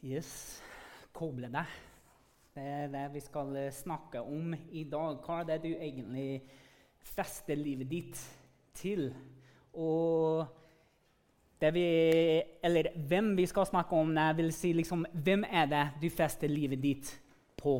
Yes, koble deg. Det er det vi skal eh, snakke om i dag. Hva er det du egentlig fester livet ditt til? Og vi, eller hvem vi skal snakke om, jeg vil si liksom, hvem er det du fester livet ditt på?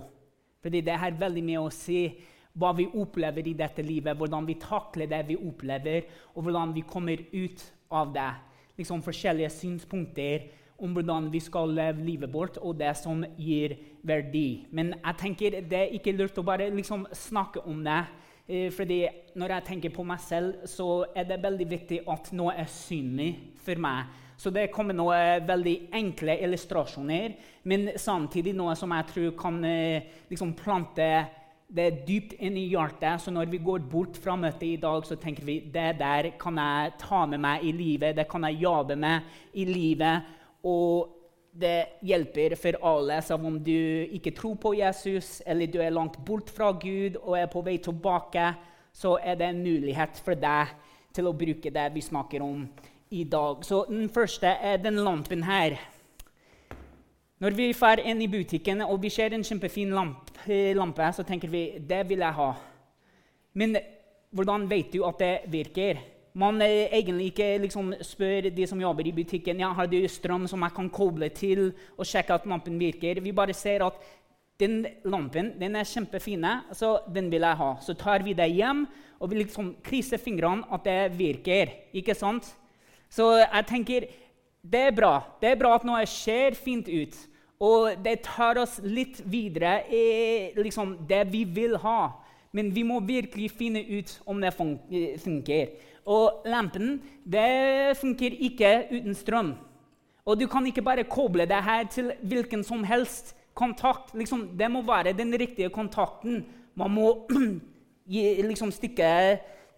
Fordi det har veldig mye å si hva vi opplever i dette livet, hvordan vi takler det vi opplever, og hvordan vi kommer ut av det. Liksom forskjellige synspunkter om hvordan vi skal leve livet vårt, og det som gir verdi. Men jeg tenker det er ikke lurt å bare liksom snakke om det. Eh, fordi når jeg tenker på meg selv, så er det veldig viktig at noe er synlig for meg. Så det kommer noen veldig enkle illustrasjoner, men samtidig noe som jeg tror kan eh, liksom plante det er dypt inn i hjertet. Så når vi går bort fra møtet i dag, så tenker vi det der kan jeg ta med meg i livet. Det kan jeg jobbe med i livet. Og det hjelper for alle, som om du ikke tror på Jesus, eller du er langt bort fra Gud og er på vei tilbake, så er det en mulighet for deg til å bruke det vi snakker om i dag. Så den første er den lampen her. Når vi drar inn i butikken og vi ser en kjempefin lampe, så tenker vi det vil jeg ha. Men hvordan vet du at det virker? Man egentlig ikke liksom spør de som jobber i butikken ja, har du strøm som jeg kan koble til og sjekke at lampen virker. Vi bare ser at den lampen den er kjempefin, så den vil jeg ha. Så tar vi det hjem og vi liksom krysser fingrene at det virker. ikke sant? Så jeg tenker det er bra. Det er bra at noe ser fint ut. Og det tar oss litt videre i liksom, det vi vil ha. Men vi må virkelig finne ut om det funker. Og lampen det funker ikke uten strøm. Og du kan ikke bare koble det her til hvilken som helst kontakt. Liksom, det må være den riktige kontakten. Man må liksom stikke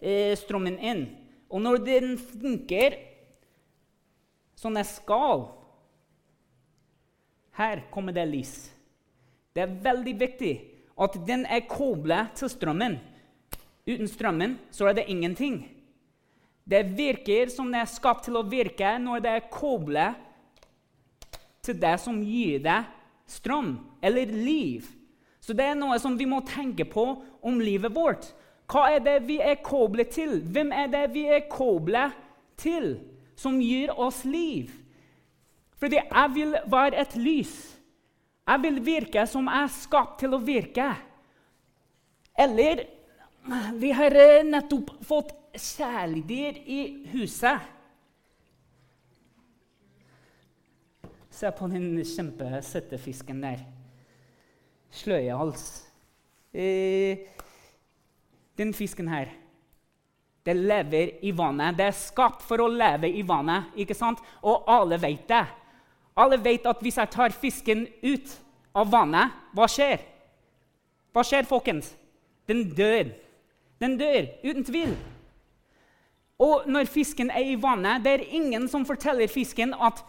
eh, strømmen inn. Og når den funker sånn jeg skal Her kommer det lys. Det er veldig viktig at den er koblet til strømmen. Uten strømmen så er det ingenting. Det virker som det er skapt til å virke når det er koblet til det som gir deg strøm eller liv. Så det er noe som vi må tenke på om livet vårt. Hva er det vi er koblet til? Hvem er det vi er koblet til, som gir oss liv? Fordi jeg vil være et lys. Jeg vil virke som jeg er skapt til å virke. Eller vi har nettopp fått kjæledyr i huset. Se på den kjempesøte fisken der. Sløyehals. Eh, den fisken her det lever i vannet. Det er skapt for å leve i vannet. ikke sant? Og alle vet det. Alle vet at hvis jeg tar fisken ut av vannet, hva skjer? Hva skjer, folkens? Den dør. Den dør, uten tvil. Og når fisken er i vannet, det er ingen som forteller fisken at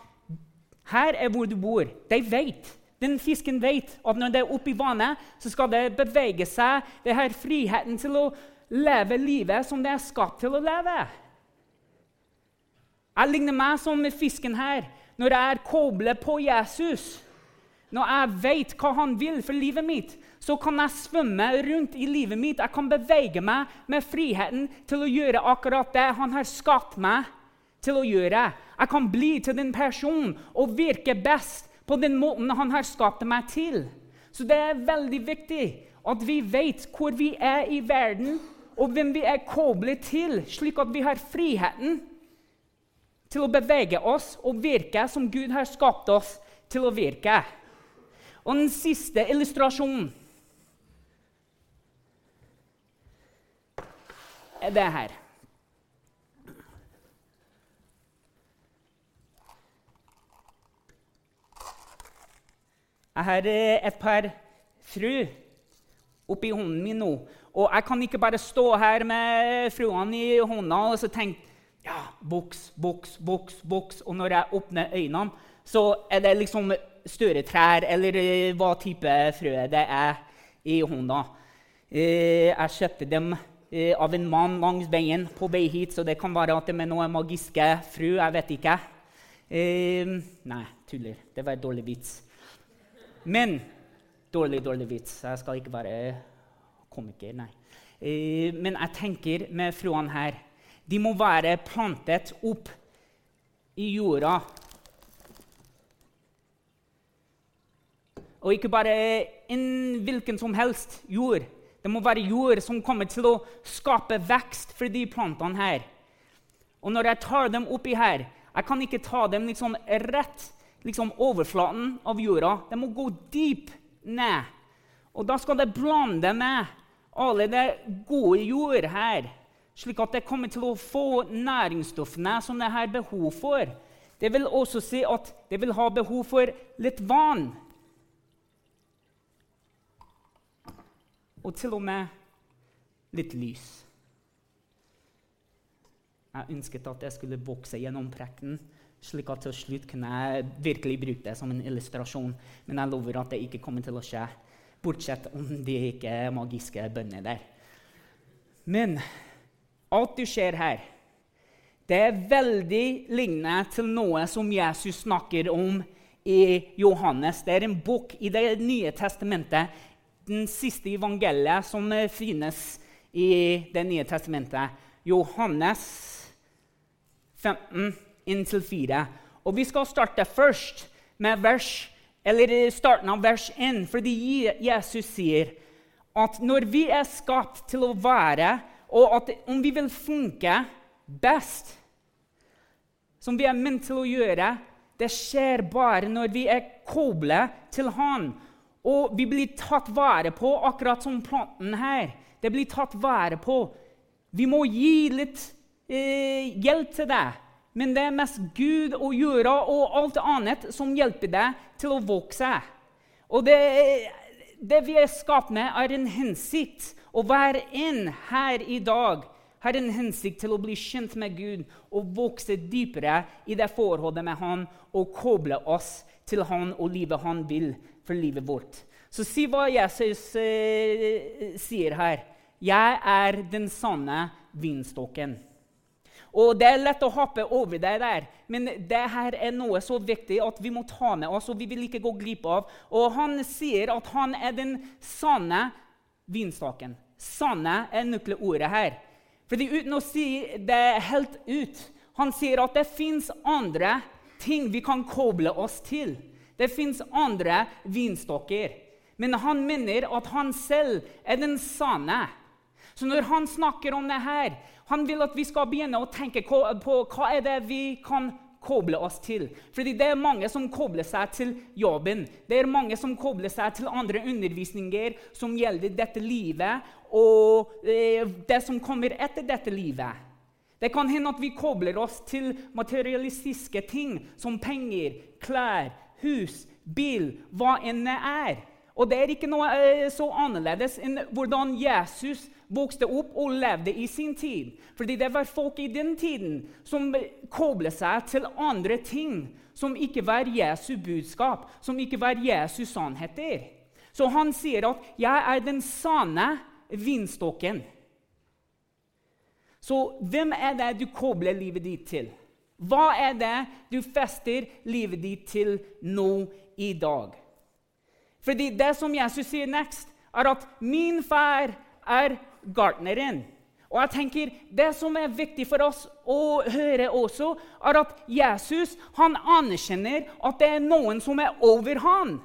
her er hvor du bor. De vet. Den fisken vet at når det er oppe i vannet, så skal det bevege seg. Det har friheten til å leve livet som det er skapt til å leve. Jeg ligner meg som fisken her når jeg er koblet på Jesus. Når jeg vet hva han vil for livet mitt, så kan jeg svømme rundt i livet mitt. Jeg kan bevege meg med friheten til å gjøre akkurat det han har skapt meg til å gjøre. Jeg kan bli til den personen og virke best på den måten han har skapt meg til. Så det er veldig viktig at vi vet hvor vi er i verden, og hvem vi er koblet til, slik at vi har friheten til å bevege oss og virke som Gud har skapt oss til å virke. Og den siste illustrasjonen det her. Jeg har eh, et par fru oppi hånden min nå. Og jeg kan ikke bare stå her med fruene i hånda og så tenke ja, boks, boks, boks, boks. Og når jeg åpner øynene, så er det liksom større trær, eller eh, hva type frø det er i hånda. Eh, jeg kjøpte dem eh, av en mann langs veien på vei hit, så det kan være at det er noen magiske fru. Jeg vet ikke. Nei, tuller. Det var en dårlig vits. Men Dårlig, dårlig vits. Jeg skal ikke være komiker, nei. Eh, men jeg tenker med fruene her De må være plantet opp i jorda. Og ikke bare en hvilken som helst jord. Det må være jord som kommer til å skape vekst for de plantene her. Og når jeg tar dem oppi her Jeg kan ikke ta dem liksom rett liksom overflaten av jorda. De må gå dypt ned. Og da skal det blande med alle det gode jord her, slik at det kommer til å få næringsstoffene som det har behov for. Det vil også si at det vil ha behov for litt vann. Og til og med litt lys. Jeg ønsket at jeg skulle vokse gjennom prekken, slik at til slutt kunne jeg virkelig bruke det som en illustrasjon. Men jeg lover at det ikke kommer til å skje, bortsett om det ikke magiske bønner der. Men alt du ser her, det er veldig lignende til noe som Jesus snakker om i Johannes. Det er en bok i Det nye testamentet, den siste evangeliet som finnes i Det nye testamentet. Johannes 15 inntil 4. Og vi skal starte først med vers, eller starten av vers 1, fordi Jesus sier at når vi er skapt til å være, og at om vi vil funke best, som vi er ment til å gjøre, det skjer bare når vi er koblet til Han. Og vi blir tatt vare på, akkurat som planten her. Det blir tatt vare på. Vi må gi litt eh, hjelp til det men det er mest Gud og jorda og alt annet som hjelper deg til å vokse. Og det, det vi er skapt med, er en hensikt. Å være inn her i dag har en hensikt til å bli kjent med Gud og vokse dypere i det forholdet med Han og koble oss til Han og livet Han vil for livet vårt. Så si hva Jesus eh, sier her. Jeg er den sanne vinstokken. Og Det er lett å hoppe over det der, men det her er noe så viktig at vi må ta med oss. og vi vil ikke gå glipp av. Og Han sier at han er den sanne vinstokken. Sanne er nøkkelordet her. Fordi Uten å si det helt ut Han sier at det fins andre ting vi kan koble oss til. Det fins andre vinstokker. Men han mener at han selv er den sanne. Så når han snakker om det her, han vil at vi skal begynne å tenke på hva er det vi kan koble oss til. Fordi det er mange som kobler seg til jobben. Det er mange som kobler seg til andre undervisninger som gjelder dette livet og eh, det som kommer etter dette livet. Det kan hende at vi kobler oss til materialistiske ting som penger, klær, hus, bil, hva enn det er. Og det er ikke noe eh, så annerledes enn hvordan Jesus vokste opp og levde i sin tid. Fordi det var folk i den tiden som koblet seg til andre ting som ikke var Jesu budskap, som ikke var Jesu sannheter. Så han sier at 'jeg er den sanne vindstokken'. Så hvem er det du kobler livet ditt til? Hva er det du fester livet ditt til nå i dag? Fordi det som Jesus sier next, er at 'min far er gartneren. Og jeg tenker, Det som er viktig for oss å høre også, er at Jesus han anerkjenner at det er noen som er over han.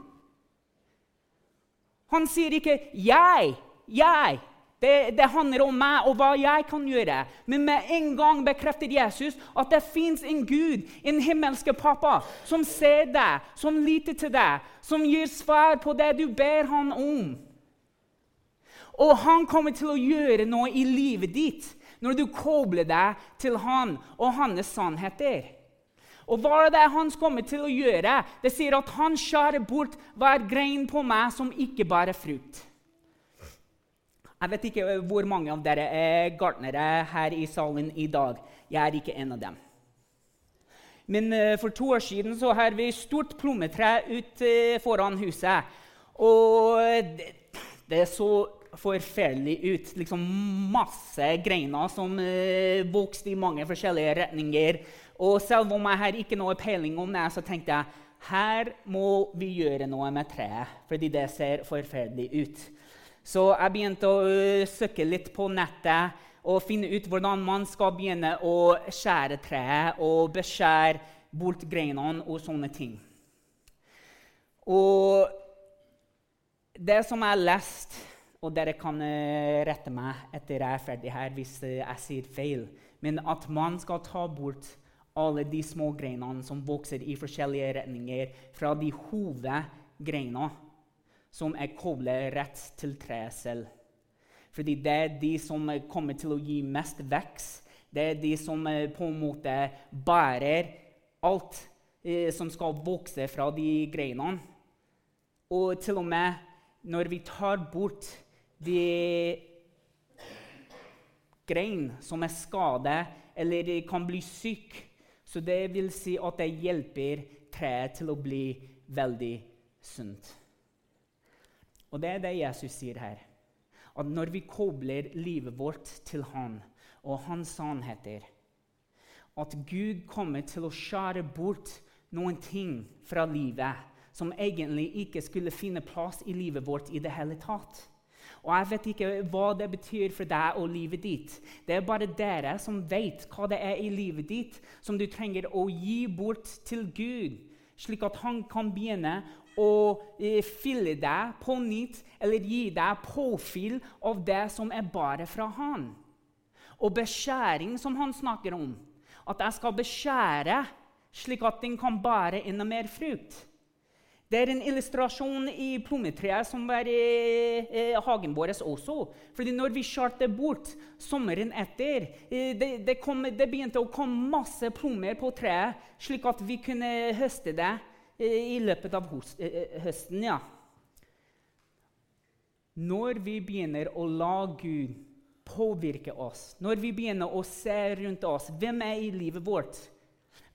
Han sier ikke 'jeg', 'jeg'. Det, det, handler om meg og hva jeg kan gjøre. Men med en gang bekrefter Jesus at det fins en Gud, en himmelske pappa, som ser deg, som lytter til deg, som gir svar på det du ber han om. Og han kommer til å gjøre noe i livet ditt når du kobler deg til han og hans sannheter. Og hva er det han kommer til å gjøre? Det sier at han skjærer bort hver grein på meg som ikke bærer frukt. Jeg vet ikke hvor mange av dere er gartnere her i salen i dag. Jeg er ikke en av dem. Men uh, for to år siden så har vi stort plommetre uh, foran huset. Og det, det så forferdelig ut. Liksom masse greiner som eh, vokste i mange forskjellige retninger. Og selv om jeg har ikke noe peiling om det, så tenkte jeg her må vi gjøre noe med treet, fordi det ser forferdelig ut. Så jeg begynte å uh, søke litt på nettet og finne ut hvordan man skal begynne å skjære treet og beskjære bort greinene og sånne ting. Og det som jeg har lest, og dere kan uh, rette meg etter jeg er ferdig her hvis uh, jeg sier feil, men at man skal ta bort alle de små greinene som vokser i forskjellige retninger, fra de hovedgreinene som er koblet rett til treet selv. Fordi det er de som kommer til å gi mest vekst. Det er de som eh, på en måte bærer alt eh, som skal vokse fra de greinene. Og til og med når vi tar bort de grein som er skadet eller kan bli syk, så det vil si at det hjelper treet til å bli veldig sunt. Og det er det Jesus sier her. At når vi kobler livet vårt til Han og Hans sannheter, at Gud kommer til å skjære bort noen ting fra livet som egentlig ikke skulle finne plass i livet vårt i det hele tatt. Og jeg vet ikke hva det betyr for deg og livet ditt. Det er bare dere som vet hva det er i livet ditt som du trenger å gi bort til Gud, slik at han kan begynne å eh, fylle deg på nytt eller gi deg påfyll av det som er bare fra Han. Og beskjæring, som han snakker om. At jeg skal beskjære slik at den kan bære enda mer frukt. Det er en illustrasjon i plommetreet som var i, i hagen vår også. Fordi når vi skjærte bort sommeren etter, eh, det, det, kom, det begynte å komme masse plommer på treet, slik at vi kunne høste det i løpet av eh, eh, høsten. ja. Når vi begynner å la Gud påvirke oss, når vi begynner å se rundt oss hvem er i livet vårt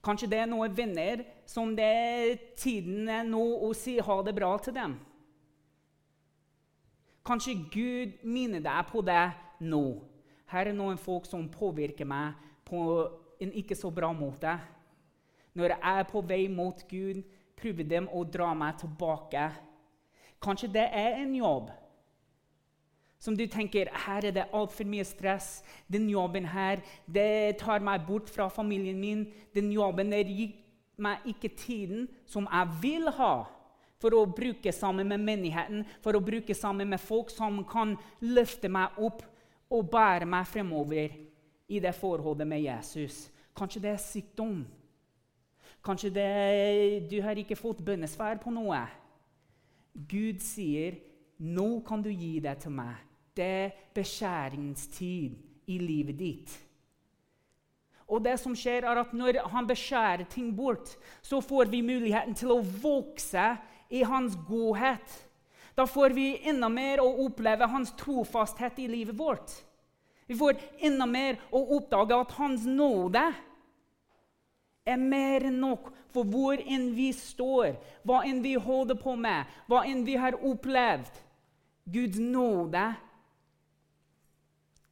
Kanskje det er noen venner som det er tiden er nå å si ha det bra til dem. Kanskje Gud minner deg på det nå. Her er noen folk som påvirker meg på en ikke så bra måte. Når jeg er på vei mot Gud, prøver de å dra meg tilbake. Kanskje det er en jobb som du tenker her er det altfor mye stress. Den jobben her det tar meg bort fra familien min. Den jobben der gir meg ikke tiden som jeg vil ha for å bruke sammen med menigheten, for å bruke sammen med folk som kan løfte meg opp og bære meg fremover i det forholdet med Jesus. Kanskje det er sykdom. Kanskje det, du har ikke fått bønnesvar på noe. Gud sier, 'Nå kan du gi det til meg.' Det er beskjæringstid i livet ditt. Og det som skjer er at Når han beskjærer ting bort, så får vi muligheten til å vokse i hans godhet. Da får vi enda mer å oppleve hans trofasthet i livet vårt. Vi får enda mer å oppdage at hans nåde er mer enn nok for hvor enn vi står, hva enn vi holder på med, hva enn vi har opplevd. Guds nåde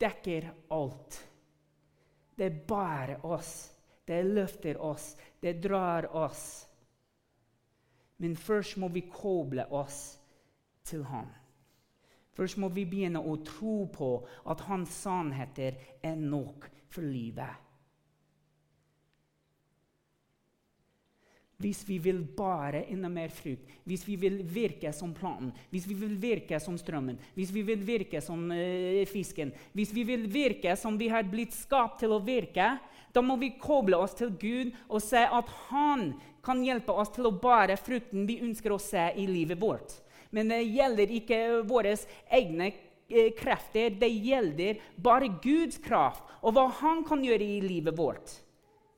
dekker alt. Det bærer oss, det løfter oss, det drar oss. Men først må vi koble oss til ham. Først må vi begynne å tro på at hans sannheter er nok for livet. Hvis vi vil bare enda mer frukt, hvis vi vil virke som planten, hvis vi vil virke som strømmen, hvis vi vil virke som uh, fisken, hvis vi vil virke som vi har blitt skapt til å virke, da må vi koble oss til Gud og se at Han kan hjelpe oss til å bære frukten vi ønsker å se i livet vårt. Men det gjelder ikke våre egne eh, krefter, det gjelder bare Guds kraft og hva Han kan gjøre i livet vårt.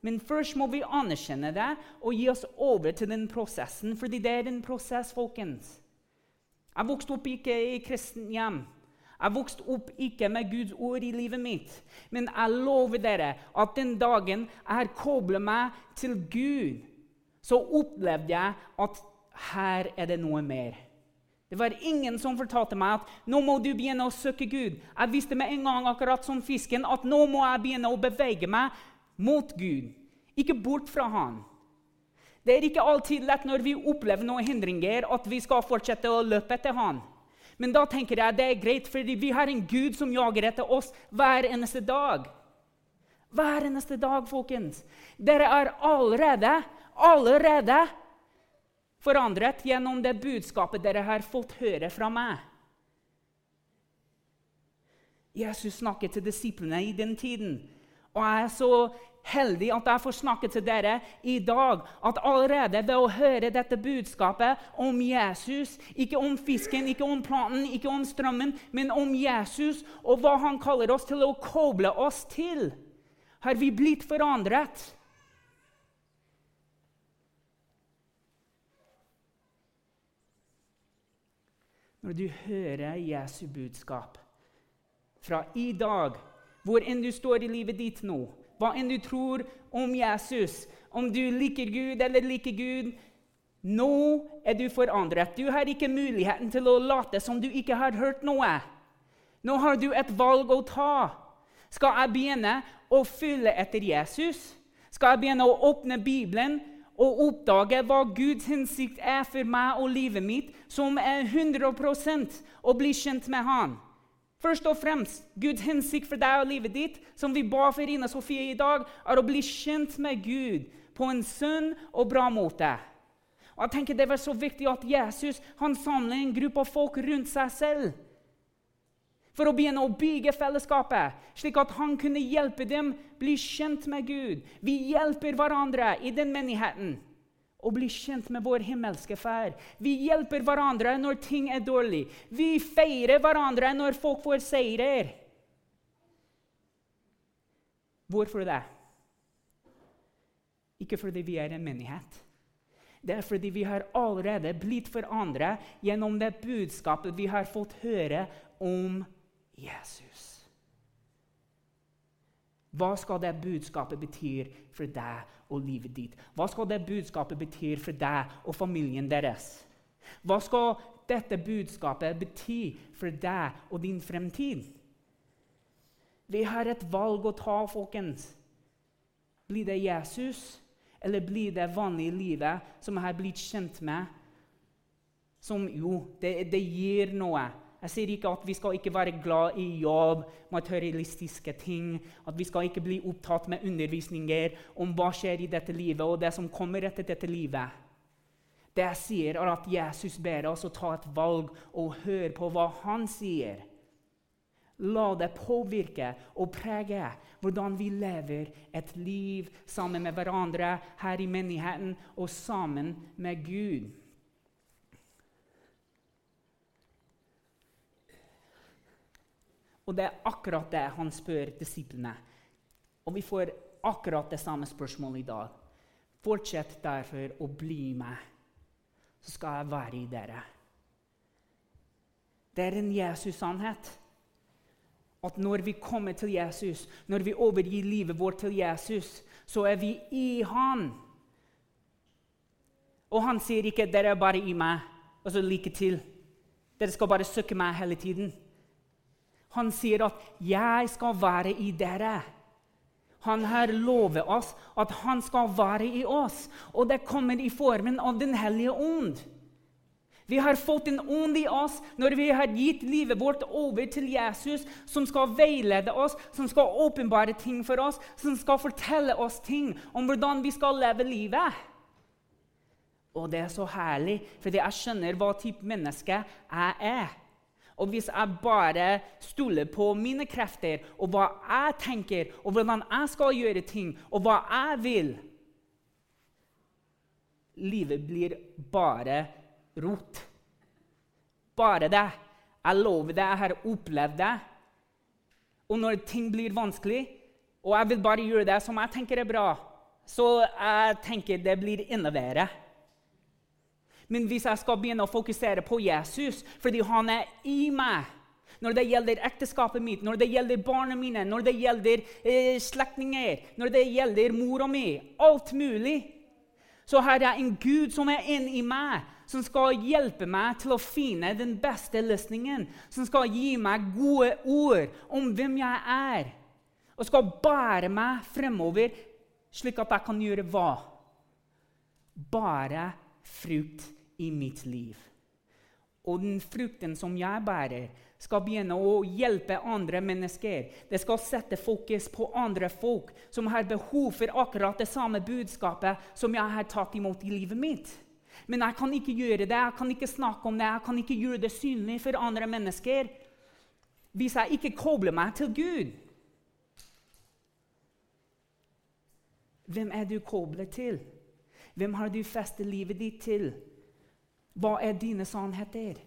Men først må vi anerkjenne det og gi oss over til den prosessen, fordi det er en prosess, folkens. Jeg vokste opp ikke i kristen hjem. Jeg vokste opp ikke med Guds ord i livet mitt. Men jeg lover dere at den dagen jeg kobler meg til Gud, så opplevde jeg at her er det noe mer. Det var ingen som fortalte meg at nå må du begynne å søke Gud. Jeg visste med en gang akkurat som fisken, at nå må jeg begynne å bevege meg mot Gud, ikke bort fra Han. Det er ikke alltid lett når vi opplever noen hindringer, at vi skal fortsette å løpe etter Han. Men da tenker jeg det er greit, fordi vi har en Gud som jager etter oss hver eneste dag. Hver eneste dag, folkens. Dere er allerede, allerede forandret gjennom det budskapet dere har fått høre fra meg. Jesus snakket til disiplene i den tiden. Og jeg er så heldig at jeg får snakke til dere i dag. At allerede ved å høre dette budskapet om Jesus, ikke om fisken, ikke om planten, ikke om strømmen, men om Jesus og hva han kaller oss til å koble oss til, har vi blitt forandret. Når du hører Jesu budskap fra i dag, hvor enn du står i livet ditt nå, hva enn du tror om Jesus, om du liker Gud eller liker Gud Nå er du forandret. Du har ikke muligheten til å late som du ikke har hørt noe. Nå har du et valg å ta. Skal jeg begynne å følge etter Jesus? Skal jeg begynne å åpne Bibelen og oppdage hva Guds hensikt er for meg og livet mitt, som er 100 å bli kjent med Han? Først og fremst, Guds hensikt for deg og livet ditt, som vi ba for Ina Sofie i dag, er å bli kjent med Gud på en sunn og bra måte. Og jeg tenker Det var så viktig at Jesus han samler en gruppe av folk rundt seg selv for å begynne å bygge fellesskapet, slik at han kunne hjelpe dem bli kjent med Gud. Vi hjelper hverandre i den menigheten å bli kjent med vår himmelske Far. Vi hjelper hverandre når ting er dårlig. Vi feirer hverandre når folk får seirer. Hvorfor det? Ikke fordi vi er en menighet. Det er fordi vi har allerede blitt forandret gjennom det budskapet vi har fått høre om Jesus. Hva skal det budskapet bety for deg og livet ditt? Hva skal det budskapet bety for deg og familien deres? Hva skal dette budskapet bety for deg og din fremtid? Vi har et valg å ta, folkens. Blir det Jesus, eller blir det vanlige livet som jeg har blitt kjent med? Som jo, det, det gir noe jeg sier ikke at vi skal ikke være glad i jobb, materialistiske ting. At vi skal ikke bli opptatt med undervisninger om hva skjer i dette livet, og det som kommer etter dette livet. Det jeg sier, er at Jesus ber oss å ta et valg og høre på hva han sier. La det påvirke og prege hvordan vi lever et liv sammen med hverandre her i menigheten og sammen med Gud. Og det er akkurat det han spør disiplene. Og vi får akkurat det samme spørsmålet i dag. Fortsett derfor å bli med, så skal jeg være i dere. Det er en Jesus-sannhet. At når vi kommer til Jesus, når vi overgir livet vårt til Jesus, så er vi i Han. Og han sier ikke 'dere er bare i meg', og så lykke til. Dere skal bare søke meg hele tiden. Han sier at 'jeg skal være i dere'. Han har lovet oss at han skal være i oss, og det kommer i formen av Den hellige ånd. Vi har fått en ånd i oss når vi har gitt livet vårt over til Jesus, som skal veilede oss, som skal åpenbare ting for oss, som skal fortelle oss ting om hvordan vi skal leve livet. Og det er så herlig, fordi jeg skjønner hva type menneske jeg er. Og hvis jeg bare stoler på mine krefter og hva jeg tenker, og hvordan jeg skal gjøre ting, og hva jeg vil Livet blir bare rot. Bare det. Jeg lover det. Jeg har opplevd det. Og når ting blir vanskelig, og jeg vil bare gjøre det som jeg tenker er bra, så jeg tenker det blir verre. Men hvis jeg skal begynne å fokusere på Jesus fordi han er i meg når det gjelder ekteskapet mitt, når det gjelder barna mine, når det gjelder eh, slektninger, når det gjelder mora mi Alt mulig. Så har jeg en Gud som er inni meg, som skal hjelpe meg til å finne den beste løsningen. Som skal gi meg gode ord om hvem jeg er, og skal bære meg fremover slik at jeg kan gjøre hva? bare frukt i mitt liv. Og den frukten som jeg bærer, skal begynne å hjelpe andre mennesker. Det skal sette fokus på andre folk som har behov for akkurat det samme budskapet som jeg har tatt imot i livet mitt. Men jeg kan ikke gjøre det, jeg kan ikke snakke om det, jeg kan ikke gjøre det synlig for andre mennesker hvis jeg ikke kobler meg til Gud. Hvem er du koblet til? Hvem har du festet livet ditt til? Hva er dine sannheter?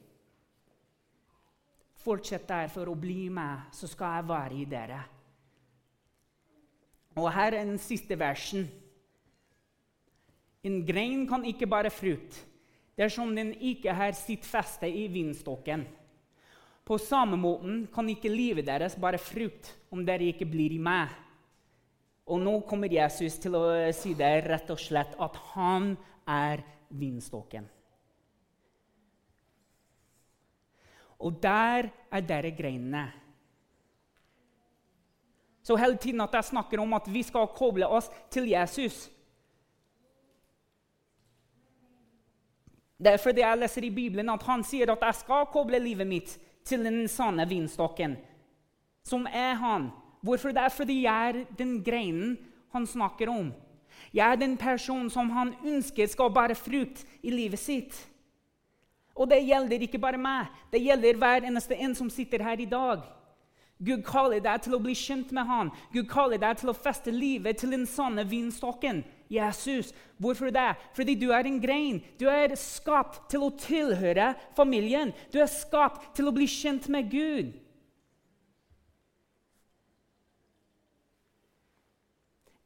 Fortsett derfor å bli med, så skal jeg være i dere. Og her er den siste versen. En grein kan ikke bare frukt dersom den ikke har sitt feste i vindstokken. På samme måten kan ikke livet deres bare frukt om dere ikke blir i meg. Og nå kommer Jesus til å si det rett og slett at han er vindstokken. Og der er dere greinene. Så hele tiden at jeg snakker om at vi skal koble oss til Jesus. Det er fordi jeg leser i Bibelen at han sier at jeg skal koble livet mitt til den sanne vinstokken, som er han. Hvorfor? Det er fordi jeg er den greinen han snakker om. Jeg er den personen som han ønsker skal bære frukt i livet sitt. Og det gjelder ikke bare meg, det gjelder hver eneste en som sitter her i dag. Gud kaller deg til å bli kjent med han. Gud kaller deg til å feste livet til den sanne vinstokken. Jesus. Hvorfor det? Fordi du er en grein. Du er skapt til å tilhøre familien. Du er skapt til å bli kjent med Gud.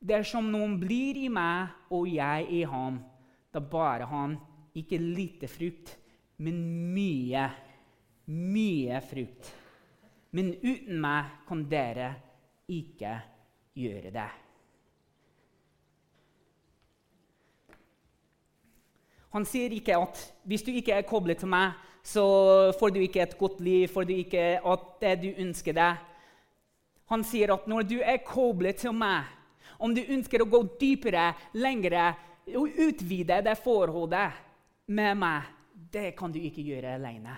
Dersom noen blir i meg og jeg i ham, da bare han ikke lite frukt men mye, mye frukt. Men uten meg kan dere ikke gjøre det. Han sier ikke at hvis du ikke er koblet til meg, så får du ikke et godt liv, får du ikke at det du ønsker deg. Han sier at når du er koblet til meg, om du ønsker å gå dypere, lengre og utvide det forholdet med meg, det kan du ikke gjøre alene.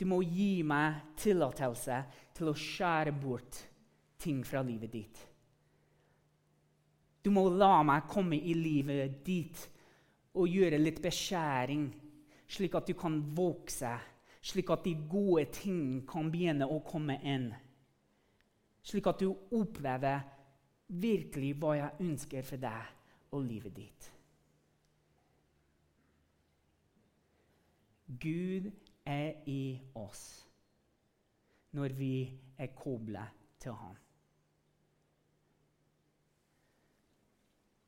Du må gi meg tillatelse til å skjære bort ting fra livet ditt. Du må la meg komme i livet ditt og gjøre litt beskjæring, slik at du kan vokse, slik at de gode tingene kan begynne å komme inn. Slik at du opplever virkelig hva jeg ønsker for deg og livet ditt. Gud er i oss når vi er koblet til ham.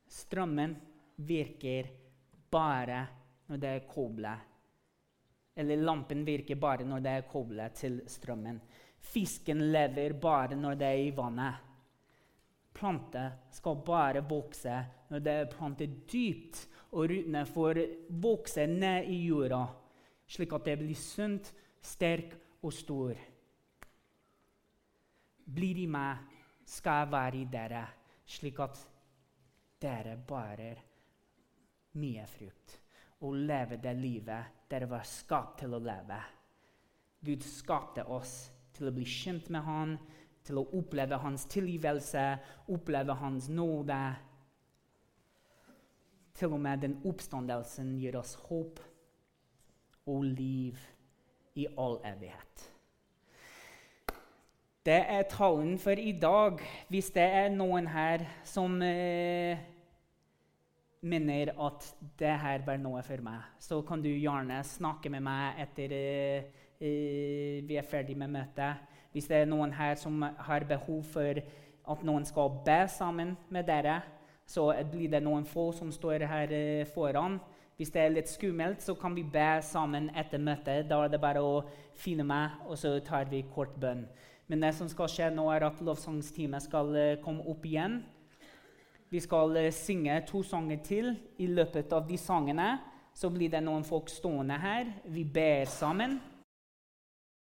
Strømmen virker bare når det er koblet. Eller lampen virker bare når det er koblet til strømmen. Fisken lever bare når det er i vannet. Planter skal bare vokse når det er plantet dypt, og røttene får vokse ned i jorda slik at det blir sunt, sterk og stor. Blir i meg, skal jeg være i dere, slik at dere bærer mye frukt og lever det livet dere var skapt til å leve. Gud skapte oss til å bli kjent med Han, til å oppleve Hans tilgivelse, oppleve Hans nåde. Til og med den oppstandelsen gir oss håp og liv i all evighet. Det er talen for i dag. Hvis det er noen her som eh, mener at det her var noe for meg, så kan du gjerne snakke med meg etter eh, eh, vi er ferdig med møtet. Hvis det er noen her som har behov for at noen skal be sammen med dere, så blir det noen få som står her eh, foran. Hvis det er litt skummelt, så kan vi be sammen etter møtet. Da er det bare å finne meg, og så tar vi kort bønn. Men det som skal skje nå, er at lovsangsteamet skal uh, komme opp igjen. Vi skal uh, synge to sanger til. I løpet av de sangene så blir det noen folk stående her. Vi ber sammen.